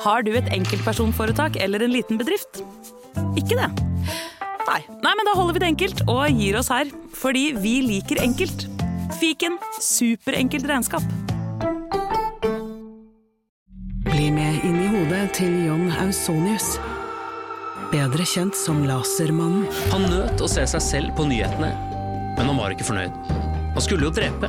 Har du et enkeltpersonforetak eller en liten bedrift? Ikke det? Nei. Nei, men da holder vi det enkelt og gir oss her. Fordi vi liker enkelt. Fiken superenkelt regnskap. Bli med inn i hodet til John Ausonius. Bedre kjent som Lasermannen. Han nøt å se seg selv på nyhetene, men han var ikke fornøyd. Han skulle jo drepe.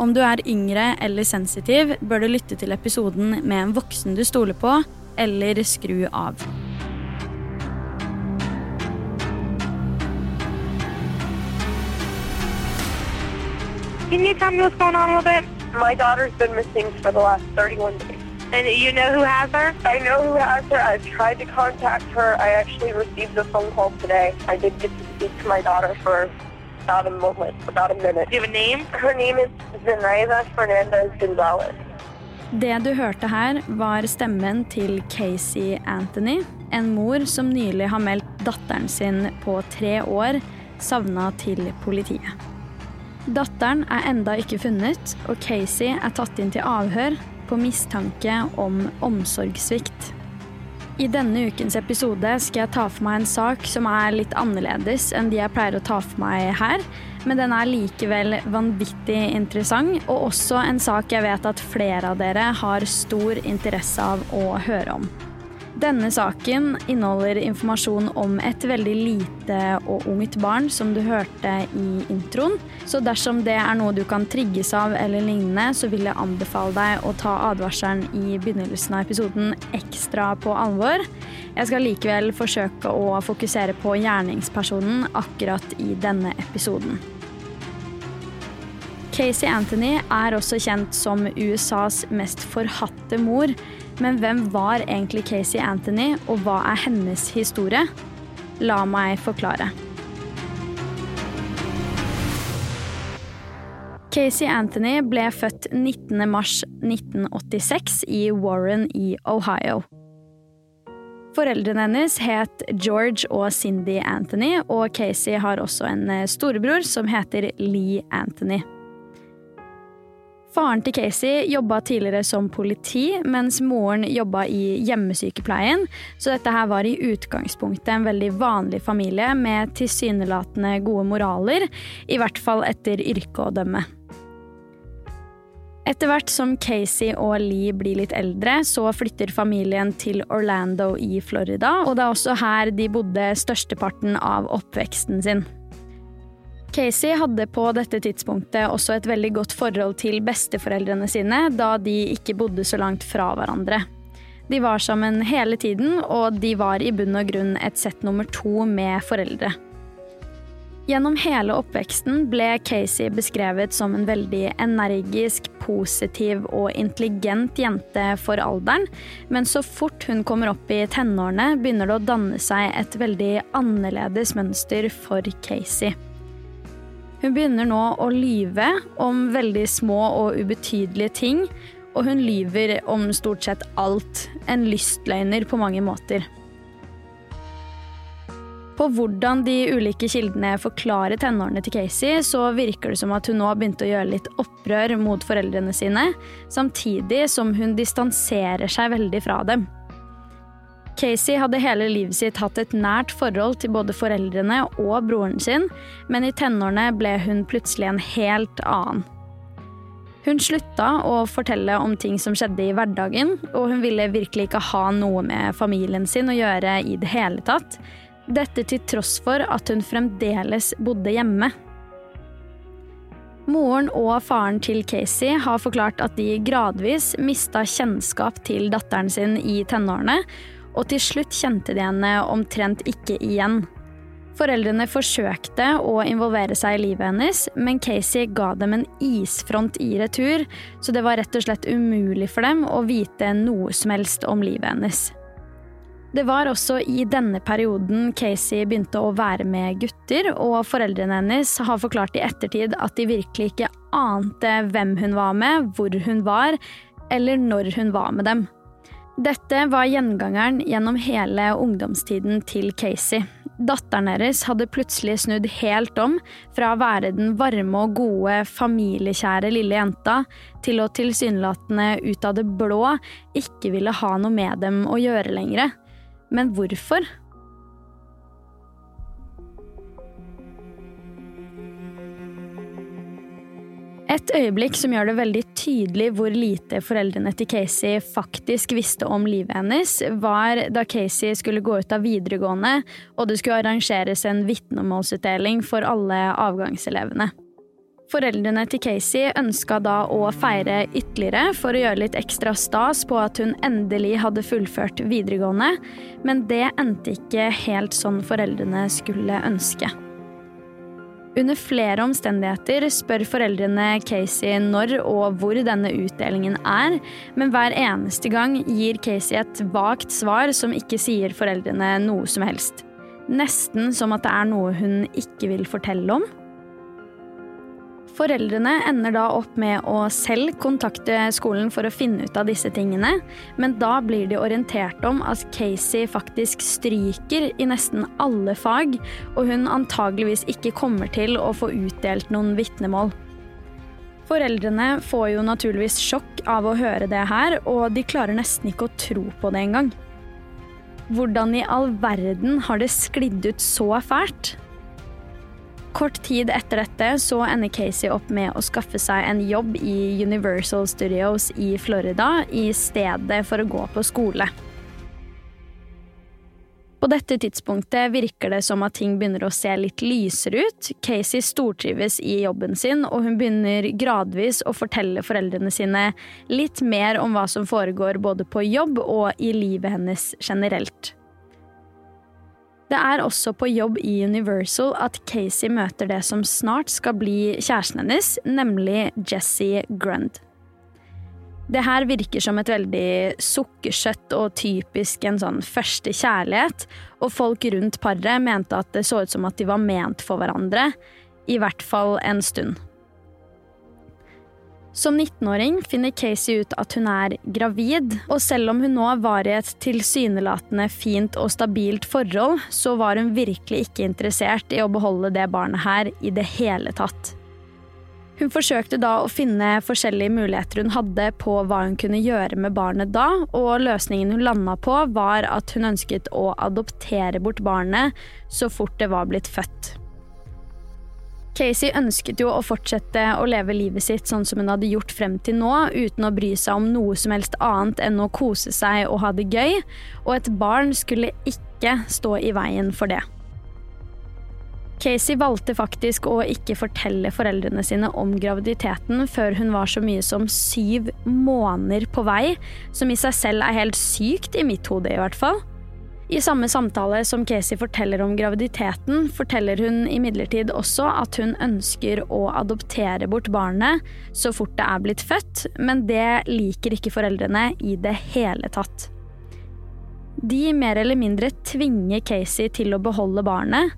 Om du er yngre eller sensitiv, bør du lytte til episoden med en voksen du stoler på, eller skru av. Can you tell me what's going on little bit? My daughter's been missing for the last 31 days. And you know who has her? I know who has her. I've tried to contact her. I actually received a phone call today. I did get to speak to my daughter for about a moment, about a minute. Do you have a name? Her name is Zenaida Fernandez Gonzalez. Det du hørte her, var stemmen til Casey Anthony, en mor som nylig har meldt datteren sin på tre år savna til politiet. Datteren er enda ikke funnet, og Casey er tatt inn til avhør på mistanke om omsorgssvikt. I denne ukens episode skal jeg ta for meg en sak som er litt annerledes enn de jeg pleier å ta for meg her, men den er likevel vanvittig interessant, og også en sak jeg vet at flere av dere har stor interesse av å høre om. Denne saken inneholder informasjon om et veldig lite og ungt barn, som du hørte i introen. Så dersom det er noe du kan trigges av eller lignende, så vil jeg anbefale deg å ta advarselen i begynnelsen av episoden ekstra på alvor. Jeg skal likevel forsøke å fokusere på gjerningspersonen akkurat i denne episoden. Casey Anthony er også kjent som USAs mest forhatte mor. Men hvem var egentlig Casey Anthony, og hva er hennes historie? La meg forklare. Casey Anthony ble født 19.3.1986 i Warren i Ohio. Foreldrene hennes het George og Cindy Anthony, og Casey har også en storebror som heter Lee Anthony. Faren til Casey jobba tidligere som politi, mens moren jobba i hjemmesykepleien, så dette her var i utgangspunktet en veldig vanlig familie med tilsynelatende gode moraler, i hvert fall etter yrket å dømme. Etter hvert som Casey og Lee blir litt eldre, så flytter familien til Orlando i Florida, og det er også her de bodde størsteparten av oppveksten sin. Casey hadde på dette tidspunktet også et veldig godt forhold til besteforeldrene sine, da de ikke bodde så langt fra hverandre. De var sammen hele tiden, og de var i bunn og grunn et sett nummer to med foreldre. Gjennom hele oppveksten ble Casey beskrevet som en veldig energisk, positiv og intelligent jente for alderen, men så fort hun kommer opp i tenårene, begynner det å danne seg et veldig annerledes mønster for Casey. Hun begynner nå å lyve om veldig små og ubetydelige ting, og hun lyver om stort sett alt. En lystløgner på mange måter. På hvordan de ulike kildene forklarer tenårene til Casey, så virker det som at hun nå har begynt å gjøre litt opprør mot foreldrene sine, samtidig som hun distanserer seg veldig fra dem. Casey hadde hele livet sitt hatt et nært forhold til både foreldrene og broren sin, men i tenårene ble hun plutselig en helt annen. Hun slutta å fortelle om ting som skjedde i hverdagen, og hun ville virkelig ikke ha noe med familien sin å gjøre i det hele tatt. Dette til tross for at hun fremdeles bodde hjemme. Moren og faren til Casey har forklart at de gradvis mista kjennskap til datteren sin i tenårene, og til slutt kjente de henne omtrent ikke igjen. Foreldrene forsøkte å involvere seg i livet hennes, men Casey ga dem en isfront i retur, så det var rett og slett umulig for dem å vite noe som helst om livet hennes. Det var også i denne perioden Casey begynte å være med gutter, og foreldrene hennes har forklart i ettertid at de virkelig ikke ante hvem hun var med, hvor hun var, eller når hun var med dem. Dette var gjengangeren gjennom hele ungdomstiden til Casey. Datteren deres hadde plutselig snudd helt om, fra å være den varme og gode, familiekjære lille jenta, til å tilsynelatende ut av det blå ikke ville ha noe med dem å gjøre lenger. Men hvorfor? Et øyeblikk som gjør det veldig tydelig hvor lite foreldrene til Casey faktisk visste om livet hennes, var da Casey skulle gå ut av videregående og det skulle arrangeres en vitnemålsutdeling for alle avgangselevene. Foreldrene til Casey ønska da å feire ytterligere for å gjøre litt ekstra stas på at hun endelig hadde fullført videregående, men det endte ikke helt sånn foreldrene skulle ønske. Under flere omstendigheter spør foreldrene Casey når og hvor denne utdelingen er, men hver eneste gang gir Casey et vagt svar som ikke sier foreldrene noe som helst. Nesten som at det er noe hun ikke vil fortelle om. Foreldrene ender da opp med å selv kontakte skolen for å finne ut av disse tingene, men da blir de orientert om at Casey faktisk stryker i nesten alle fag, og hun antageligvis ikke kommer til å få utdelt noen vitnemål. Foreldrene får jo naturligvis sjokk av å høre det her, og de klarer nesten ikke å tro på det engang. Hvordan i all verden har det sklidd ut så fælt? Kort tid etter dette så ender Casey opp med å skaffe seg en jobb i Universal Studios i Florida i stedet for å gå på skole. På dette tidspunktet virker det som at ting begynner å se litt lysere ut. Casey stortrives i jobben sin, og hun begynner gradvis å fortelle foreldrene sine litt mer om hva som foregår både på jobb og i livet hennes generelt. Det er også på jobb i Universal at Casey møter det som snart skal bli kjæresten hennes, nemlig Jesse Grund. Det her virker som et veldig sukkersøtt og typisk en sånn første kjærlighet, og folk rundt paret mente at det så ut som at de var ment for hverandre, i hvert fall en stund. Som 19-åring finner Casey ut at hun er gravid, og selv om hun nå var i et tilsynelatende fint og stabilt forhold, så var hun virkelig ikke interessert i å beholde det barnet her i det hele tatt. Hun forsøkte da å finne forskjellige muligheter hun hadde på hva hun kunne gjøre med barnet da, og løsningen hun landa på, var at hun ønsket å adoptere bort barnet så fort det var blitt født. Casey ønsket jo å fortsette å leve livet sitt sånn som hun hadde gjort frem til nå, uten å bry seg om noe som helst annet enn å kose seg og ha det gøy, og et barn skulle ikke stå i veien for det. Casey valgte faktisk å ikke fortelle foreldrene sine om graviditeten før hun var så mye som syv måneder på vei, som i seg selv er helt sykt, i mitt hode i hvert fall. I samme samtale som Casey forteller om graviditeten, forteller hun imidlertid også at hun ønsker å adoptere bort barnet så fort det er blitt født, men det liker ikke foreldrene i det hele tatt. De mer eller mindre tvinger Casey til å beholde barnet,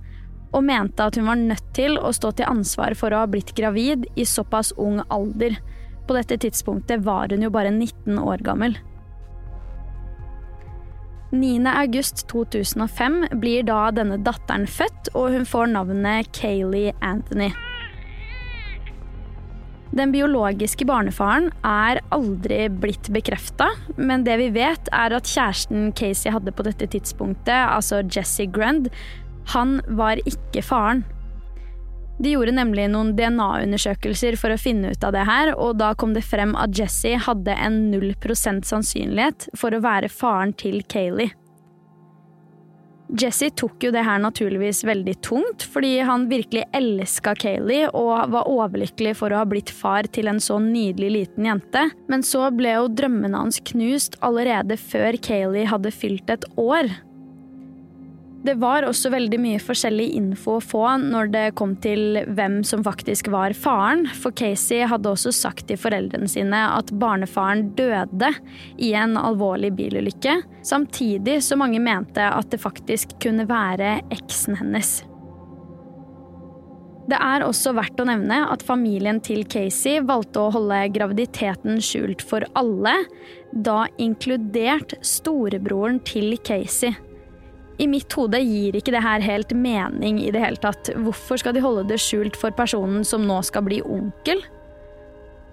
og mente at hun var nødt til å stå til ansvar for å ha blitt gravid i såpass ung alder. På dette tidspunktet var hun jo bare 19 år gammel. 9. august 2005 blir da denne datteren født, og hun får navnet Kayleigh Anthony. Den biologiske barnefaren er aldri blitt bekrefta, men det vi vet, er at kjæresten Casey hadde på dette tidspunktet, altså Jesse Grund, han var ikke faren. De gjorde nemlig noen DNA-undersøkelser for å finne ut av det her, og da kom det frem at Jesse hadde en 0 sannsynlighet for å være faren til Kayleigh. Jesse tok jo det her naturligvis veldig tungt, fordi han virkelig elska Kayleigh og var overlykkelig for å ha blitt far til en så nydelig liten jente, men så ble jo drømmene hans knust allerede før Kayleigh hadde fylt et år. Det var også veldig mye forskjellig info å få når det kom til hvem som faktisk var faren, for Casey hadde også sagt til foreldrene sine at barnefaren døde i en alvorlig bilulykke, samtidig som mange mente at det faktisk kunne være eksen hennes. Det er også verdt å nevne at familien til Casey valgte å holde graviditeten skjult for alle, da inkludert storebroren til Casey. I mitt hode gir ikke det her helt mening i det hele tatt. Hvorfor skal de holde det skjult for personen som nå skal bli onkel?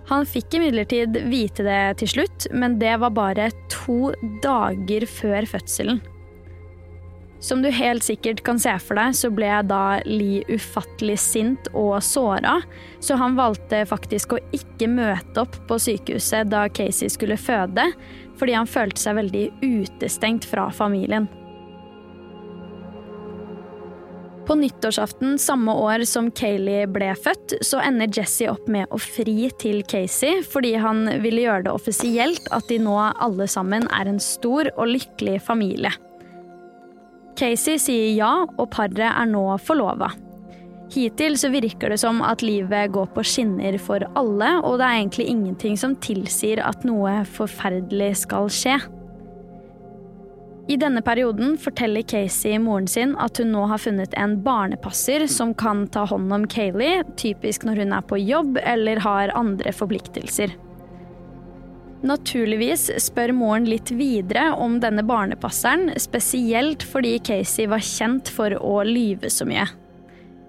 Han fikk imidlertid vite det til slutt, men det var bare to dager før fødselen. Som du helt sikkert kan se for deg, så ble da Lee ufattelig sint og såra, så han valgte faktisk å ikke møte opp på sykehuset da Casey skulle føde, fordi han følte seg veldig utestengt fra familien. På nyttårsaften samme år som Kayleigh ble født, så ender Jesse opp med å fri til Casey fordi han ville gjøre det offisielt at de nå alle sammen er en stor og lykkelig familie. Casey sier ja, og paret er nå forlova. Hittil så virker det som at livet går på skinner for alle, og det er egentlig ingenting som tilsier at noe forferdelig skal skje. I denne perioden forteller Casey moren sin at hun nå har funnet en barnepasser som kan ta hånd om Kayleigh, typisk når hun er på jobb eller har andre forpliktelser. Naturligvis spør moren litt videre om denne barnepasseren, spesielt fordi Casey var kjent for å lyve så mye.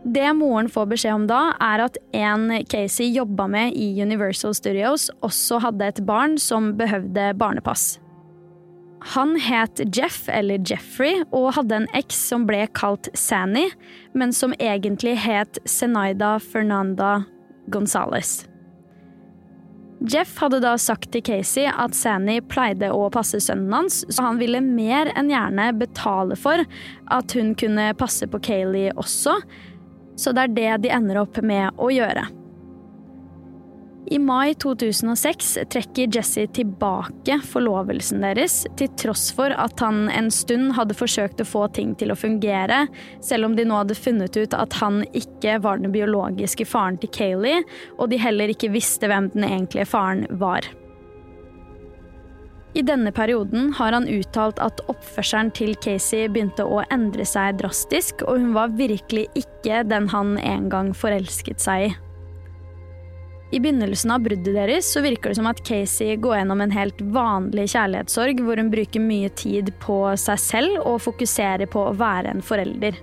Det moren får beskjed om da, er at en Casey jobba med i Universal Studios, også hadde et barn som behøvde barnepass. Han het Jeff, eller Jeffrey, og hadde en eks som ble kalt Sanny, men som egentlig het Zenaida Fernanda Gonzales. Jeff hadde da sagt til Casey at Sanny pleide å passe sønnen hans, så han ville mer enn gjerne betale for at hun kunne passe på Kayleigh også, så det er det de ender opp med å gjøre. I mai 2006 trekker Jesse tilbake forlovelsen deres, til tross for at han en stund hadde forsøkt å få ting til å fungere, selv om de nå hadde funnet ut at han ikke var den biologiske faren til Kayleigh, og de heller ikke visste hvem den egentlige faren var. I denne perioden har han uttalt at oppførselen til Casey begynte å endre seg drastisk, og hun var virkelig ikke den han en gang forelsket seg i. I begynnelsen av bruddet deres så virker det som at Casey går gjennom en helt vanlig kjærlighetssorg, hvor hun bruker mye tid på seg selv og fokuserer på å være en forelder.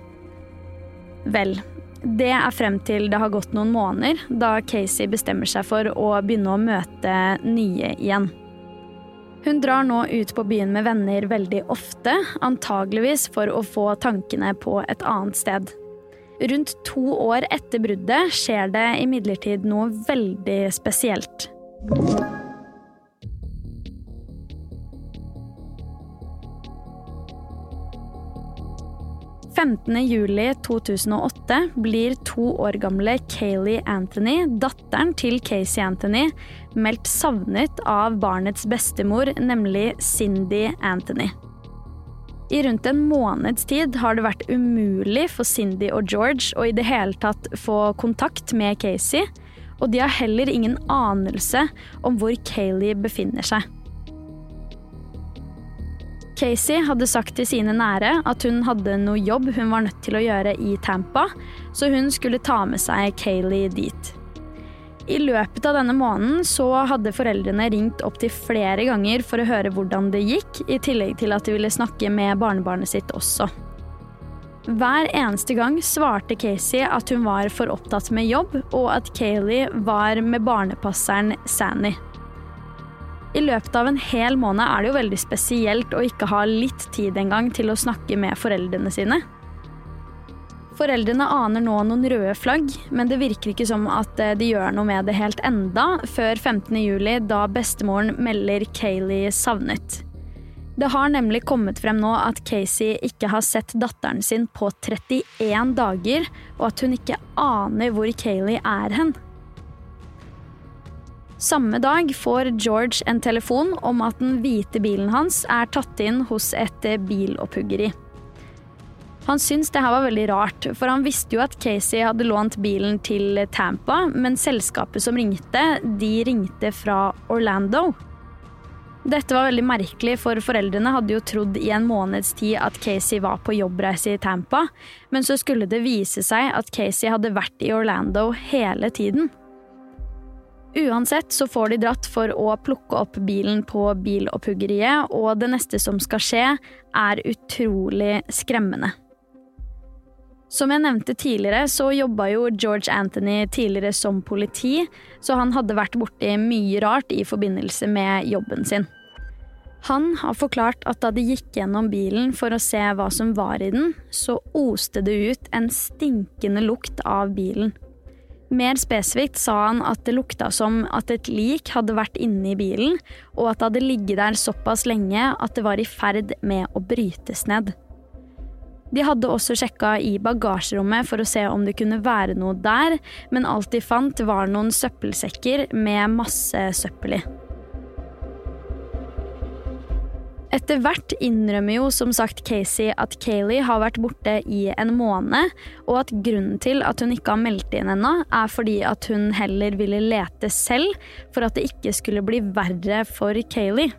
Vel, det er frem til det har gått noen måneder, da Casey bestemmer seg for å begynne å møte nye igjen. Hun drar nå ut på byen med venner veldig ofte, antageligvis for å få tankene på et annet sted. Rundt to år etter bruddet skjer det imidlertid noe veldig spesielt. juli 2008 blir to år gamle Kayleigh Anthony, datteren til Casey Anthony, meldt savnet av barnets bestemor, nemlig Cindy Anthony. I rundt en måneds tid har det vært umulig for Cindy og George å i det hele tatt få kontakt med Casey, og de har heller ingen anelse om hvor Kayleigh befinner seg. Casey hadde sagt til sine nære at hun hadde noe jobb hun var nødt til å gjøre i Tampa, så hun skulle ta med seg Kayleigh dit. I løpet av denne måneden så hadde foreldrene ringt opptil flere ganger for å høre hvordan det gikk, i tillegg til at de ville snakke med barnebarnet sitt også. Hver eneste gang svarte Casey at hun var for opptatt med jobb, og at Kayleigh var med barnepasseren Sanny. I løpet av en hel måned er det jo veldig spesielt å ikke ha litt tid engang til å snakke med foreldrene sine. Foreldrene aner nå noen røde flagg, men det virker ikke som at eh, de gjør noe med det helt enda, før 15. juli, da bestemoren melder Kayleigh savnet. Det har nemlig kommet frem nå at Casey ikke har sett datteren sin på 31 dager, og at hun ikke aner hvor Kayleigh er hen. Samme dag får George en telefon om at den hvite bilen hans er tatt inn hos et bilopphuggeri. Han syntes det her var veldig rart, for han visste jo at Casey hadde lånt bilen til Tampa, men selskapet som ringte, de ringte fra Orlando. Dette var veldig merkelig, for foreldrene hadde jo trodd i en måneds tid at Casey var på jobbreise i Tampa, men så skulle det vise seg at Casey hadde vært i Orlando hele tiden. Uansett så får de dratt for å plukke opp bilen på bilopphuggeriet, og det neste som skal skje, er utrolig skremmende. Som jeg nevnte tidligere, så jobba jo George Anthony tidligere som politi, så han hadde vært borti mye rart i forbindelse med jobben sin. Han har forklart at da de gikk gjennom bilen for å se hva som var i den, så oste det ut en stinkende lukt av bilen. Mer spesifikt sa han at det lukta som at et lik hadde vært inne i bilen, og at det hadde ligget der såpass lenge at det var i ferd med å brytes ned. De hadde også sjekka i bagasjerommet for å se om det kunne være noe der, men alt de fant var noen søppelsekker med masse søppel i. Etter hvert innrømmer jo som sagt Casey at Kayleigh har vært borte i en måned, og at grunnen til at hun ikke har meldt inn ennå, er fordi at hun heller ville lete selv for at det ikke skulle bli verre for Kayleigh.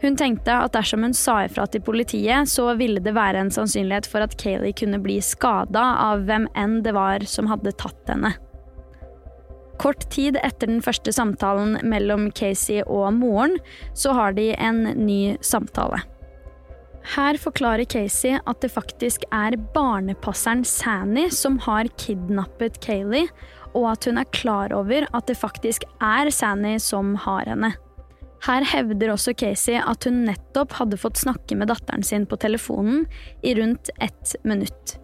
Hun tenkte at dersom hun sa ifra til politiet, så ville det være en sannsynlighet for at Kayleigh kunne bli skada av hvem enn det var som hadde tatt henne. Kort tid etter den første samtalen mellom Casey og moren, så har de en ny samtale. Her forklarer Casey at det faktisk er barnepasseren Sanny som har kidnappet Kayleigh, og at hun er klar over at det faktisk er Sanny som har henne. Her hevder også Casey at hun nettopp hadde fått snakke med datteren sin på telefonen i rundt ett minutt.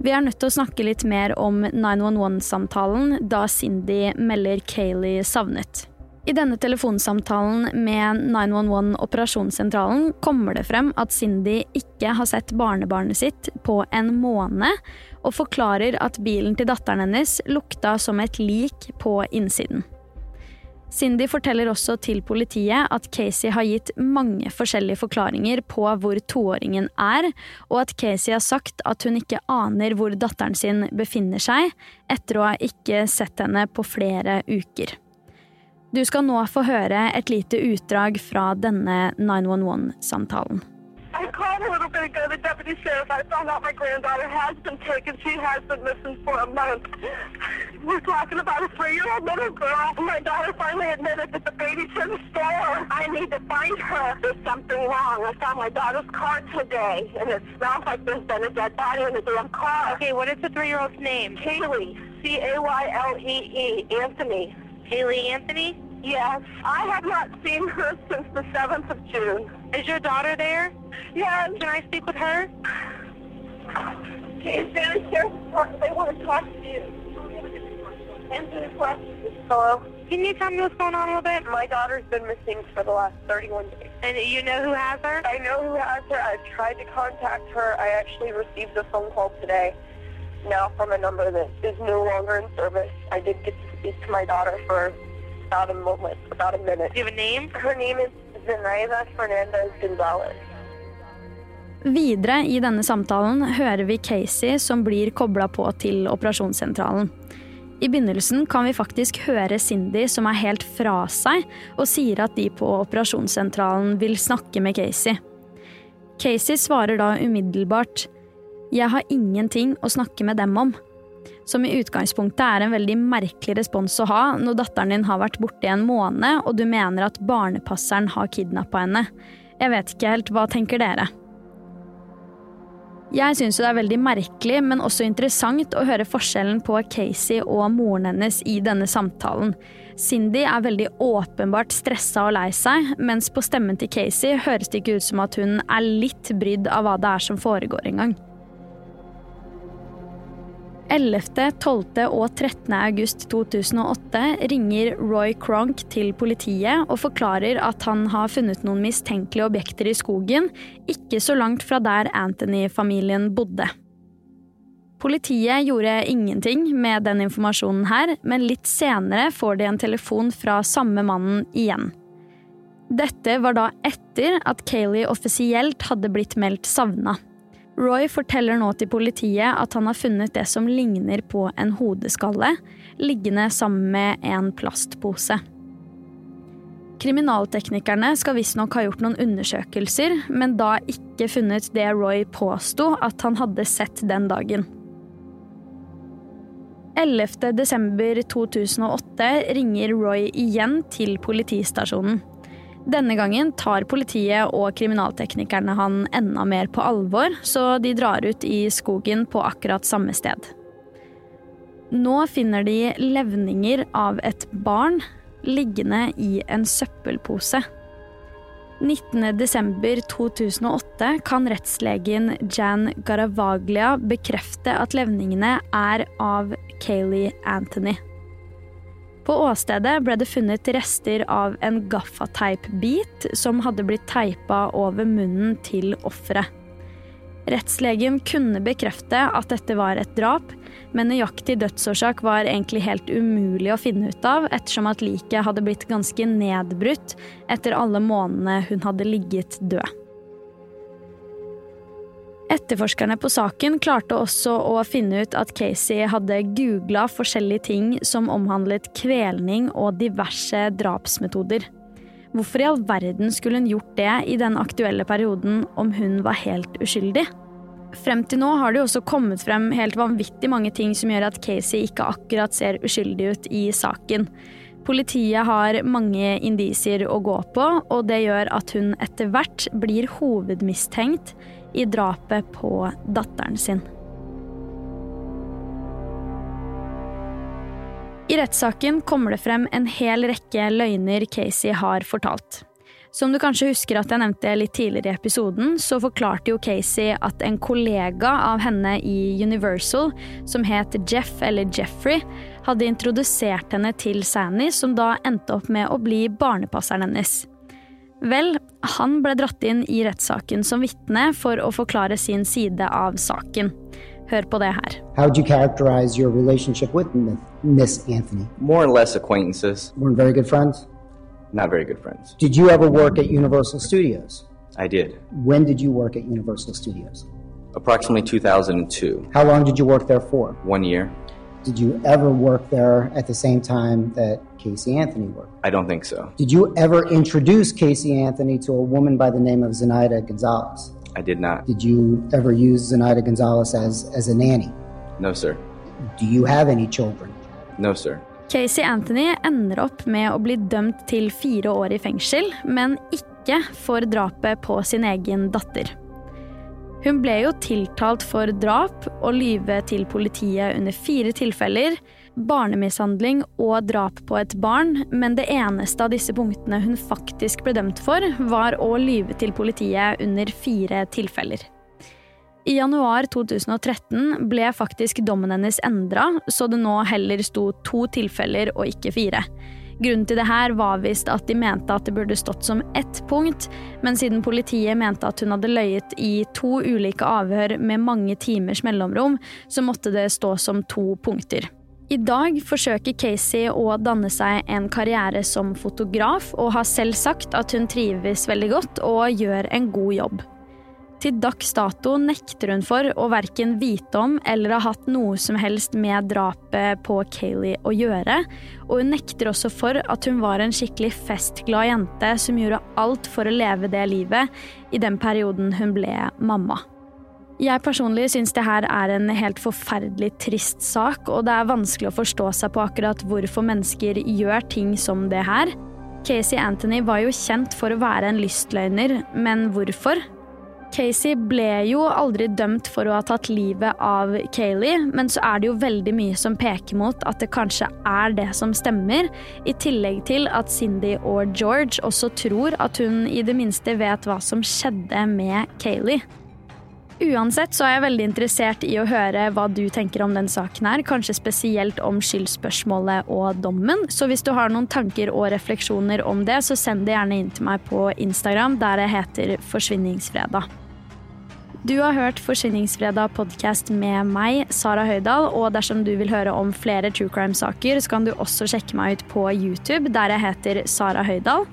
Vi er nødt til å snakke litt mer om 911-samtalen da Cindy melder Kayleigh savnet. I denne telefonsamtalen med 911 operasjonssentralen kommer det frem at Cindy ikke har sett barnebarnet sitt på en måned, og forklarer at bilen til datteren hennes lukta som et lik på innsiden. Cindy forteller også til politiet at Casey har gitt mange forskjellige forklaringer på hvor toåringen er, og at Casey har sagt at hun ikke aner hvor datteren sin befinner seg, etter å ha ikke sett henne på flere uker. Du skal nå få høre et lite utdrag fra denne 911-samtalen. I called a little bit ago, the deputy sheriff. I found out my granddaughter has been taken. She has been missing for a month. We're talking about a three-year-old little girl. My daughter finally admitted that the baby's in the store. I need to find her. There's something wrong. I found my daughter's car today, and it smells like there's been a dead body in the damn car. Okay, what is the three-year-old's name? Kaylee, C-A-Y-L-E-E, E, Anthony. Haley Anthony? Yes, I have not seen her since the 7th of June. Is your daughter there? Yes, Can I speak with her? Okay, Santa Sheriff's Department, they want to talk to you. Answer the questions. Hello? Can you tell me what's going on a little bit? My daughter's been missing for the last 31 days. And you know who has her? I know who has her. I've tried to contact her. I actually received a phone call today now from a number that is no longer in service. I did get to speak to my daughter for about a moment, about a minute. Do you have a name? Her name is Zenaida Fernandez Gonzalez. Videre i denne samtalen hører vi Casey som blir kobla på til operasjonssentralen. I begynnelsen kan vi faktisk høre Cindy som er helt fra seg, og sier at de på operasjonssentralen vil snakke med Casey. Casey svarer da umiddelbart 'Jeg har ingenting å snakke med dem om'. Som i utgangspunktet er en veldig merkelig respons å ha når datteren din har vært borte i en måned, og du mener at barnepasseren har kidnappa henne. Jeg vet ikke helt, hva tenker dere? Jeg syns det er veldig merkelig, men også interessant å høre forskjellen på Casey og moren hennes i denne samtalen. Cindy er veldig åpenbart stressa og lei seg, mens på stemmen til Casey høres det ikke ut som at hun er litt brydd av hva det er som foregår engang. 11., 12. og 13. august 2008 ringer Roy Cronk til politiet og forklarer at han har funnet noen mistenkelige objekter i skogen, ikke så langt fra der Anthony-familien bodde. Politiet gjorde ingenting med den informasjonen her, men litt senere får de en telefon fra samme mannen igjen. Dette var da etter at Kayleigh offisielt hadde blitt meldt savna. Roy forteller nå til politiet at han har funnet det som ligner på en hodeskalle, liggende sammen med en plastpose. Kriminalteknikerne skal visstnok ha gjort noen undersøkelser, men da ikke funnet det Roy påsto at han hadde sett den dagen. 11. desember 2008 ringer Roy igjen til politistasjonen. Denne gangen tar politiet og kriminalteknikerne han enda mer på alvor, så de drar ut i skogen på akkurat samme sted. Nå finner de levninger av et barn liggende i en søppelpose. 19.12.2008 kan rettslegen Jan Garavaglia bekrefte at levningene er av Kayleigh Anthony. På åstedet ble det funnet rester av en gaffateipbit som hadde blitt teipa over munnen til offeret. Rettslegen kunne bekrefte at dette var et drap, men nøyaktig dødsårsak var egentlig helt umulig å finne ut av, ettersom at liket hadde blitt ganske nedbrutt etter alle månedene hun hadde ligget død. Etterforskerne på saken klarte også å finne ut at Casey hadde googla forskjellige ting som omhandlet kvelning og diverse drapsmetoder. Hvorfor i all verden skulle hun gjort det i den aktuelle perioden om hun var helt uskyldig? Frem til nå har det jo også kommet frem helt vanvittig mange ting som gjør at Casey ikke akkurat ser uskyldig ut i saken. Politiet har mange indisier å gå på, og det gjør at hun etter hvert blir hovedmistenkt i drapet på datteren sin. I rettssaken kommer det frem en hel rekke løgner Casey har fortalt. Som du kanskje husker at jeg nevnte litt tidligere i episoden, så forklarte jo Casey at en kollega av henne i Universal, som het Jeff eller Jeffrey, hadde introdusert henne til Sanny, som da endte opp med å bli barnepasseren hennes. Vel, han ble dratt inn i rettssaken som vitne for å forklare sin side av saken. Hør på det her. How would you characterize your relationship with Miss Anthony? More or less acquaintances. Weren't very good friends? Not very good friends. Did you ever work at Universal Studios? I did. When did you work at Universal Studios? Approximately 2002. How long did you work there for? One year. Did you ever work there at the same time that Casey Anthony worked? I don't think so. Did you ever introduce Casey Anthony to a woman by the name of Zenaida Gonzalez? I did not. Did you ever use Zenaida Gonzalez as, as a nanny? No, sir. Do you have any children? No, sir. Casey Anthony ender opp med å bli dømt til fire år i fengsel, men ikke for drapet på sin egen datter. Hun ble jo tiltalt for drap og lyve til politiet under fire tilfeller, barnemishandling og drap på et barn, men det eneste av disse punktene hun faktisk ble dømt for, var å lyve til politiet under fire tilfeller. I januar 2013 ble faktisk dommen hennes endra, så det nå heller sto to tilfeller og ikke fire. Grunnen til det her var visst at de mente at det burde stått som ett punkt, men siden politiet mente at hun hadde løyet i to ulike avhør med mange timers mellomrom, så måtte det stå som to punkter. I dag forsøker Casey å danne seg en karriere som fotograf, og har selv sagt at hun trives veldig godt og gjør en god jobb. Til dags dato nekter hun for å verken vite om eller ha hatt noe som helst med drapet på Kayleigh å gjøre, og hun nekter også for at hun var en skikkelig festglad jente som gjorde alt for å leve det livet i den perioden hun ble mamma. Jeg personlig syns det her er en helt forferdelig trist sak, og det er vanskelig å forstå seg på akkurat hvorfor mennesker gjør ting som det her. Casey Anthony var jo kjent for å være en lystløgner, men hvorfor? Casey ble jo aldri dømt for å ha tatt livet av Kayleigh, men så er det jo veldig mye som peker mot at det kanskje er det som stemmer, i tillegg til at Cindy og George også tror at hun i det minste vet hva som skjedde med Kayleigh. Uansett så er jeg veldig interessert i å høre hva du tenker om den saken her, kanskje spesielt om skyldspørsmålet og dommen. Så hvis du har noen tanker og refleksjoner om det, så send det gjerne inn til meg på Instagram, der jeg heter Forsvinningsfredag. Du har hørt Forsvinningsfredag podkast med meg, Sara Høydahl, og dersom du vil høre om flere true crime-saker, så kan du også sjekke meg ut på YouTube, der jeg heter Sara Høydahl.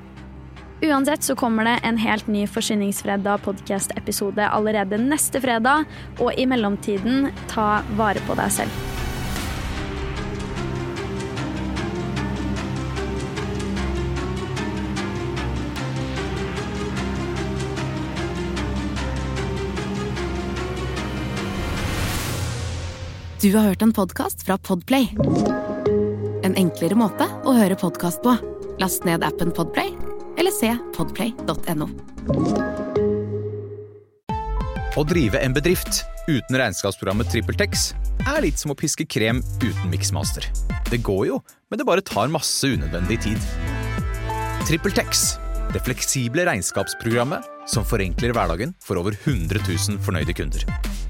Uansett så kommer det en helt ny Forsyningsfredag podcast-episode allerede neste fredag, og i mellomtiden, ta vare på deg selv. Du har hørt en podkast fra Podplay. En enklere måte å høre podkast på. Last ned appen Podplay, eller se podplay.no. Å drive en bedrift uten regnskapsprogrammet TrippelTex er litt som å piske krem uten miksmaster. Det går jo, men det bare tar masse unødvendig tid. TrippelTex, det fleksible regnskapsprogrammet som forenkler hverdagen for over 100 000 fornøyde kunder.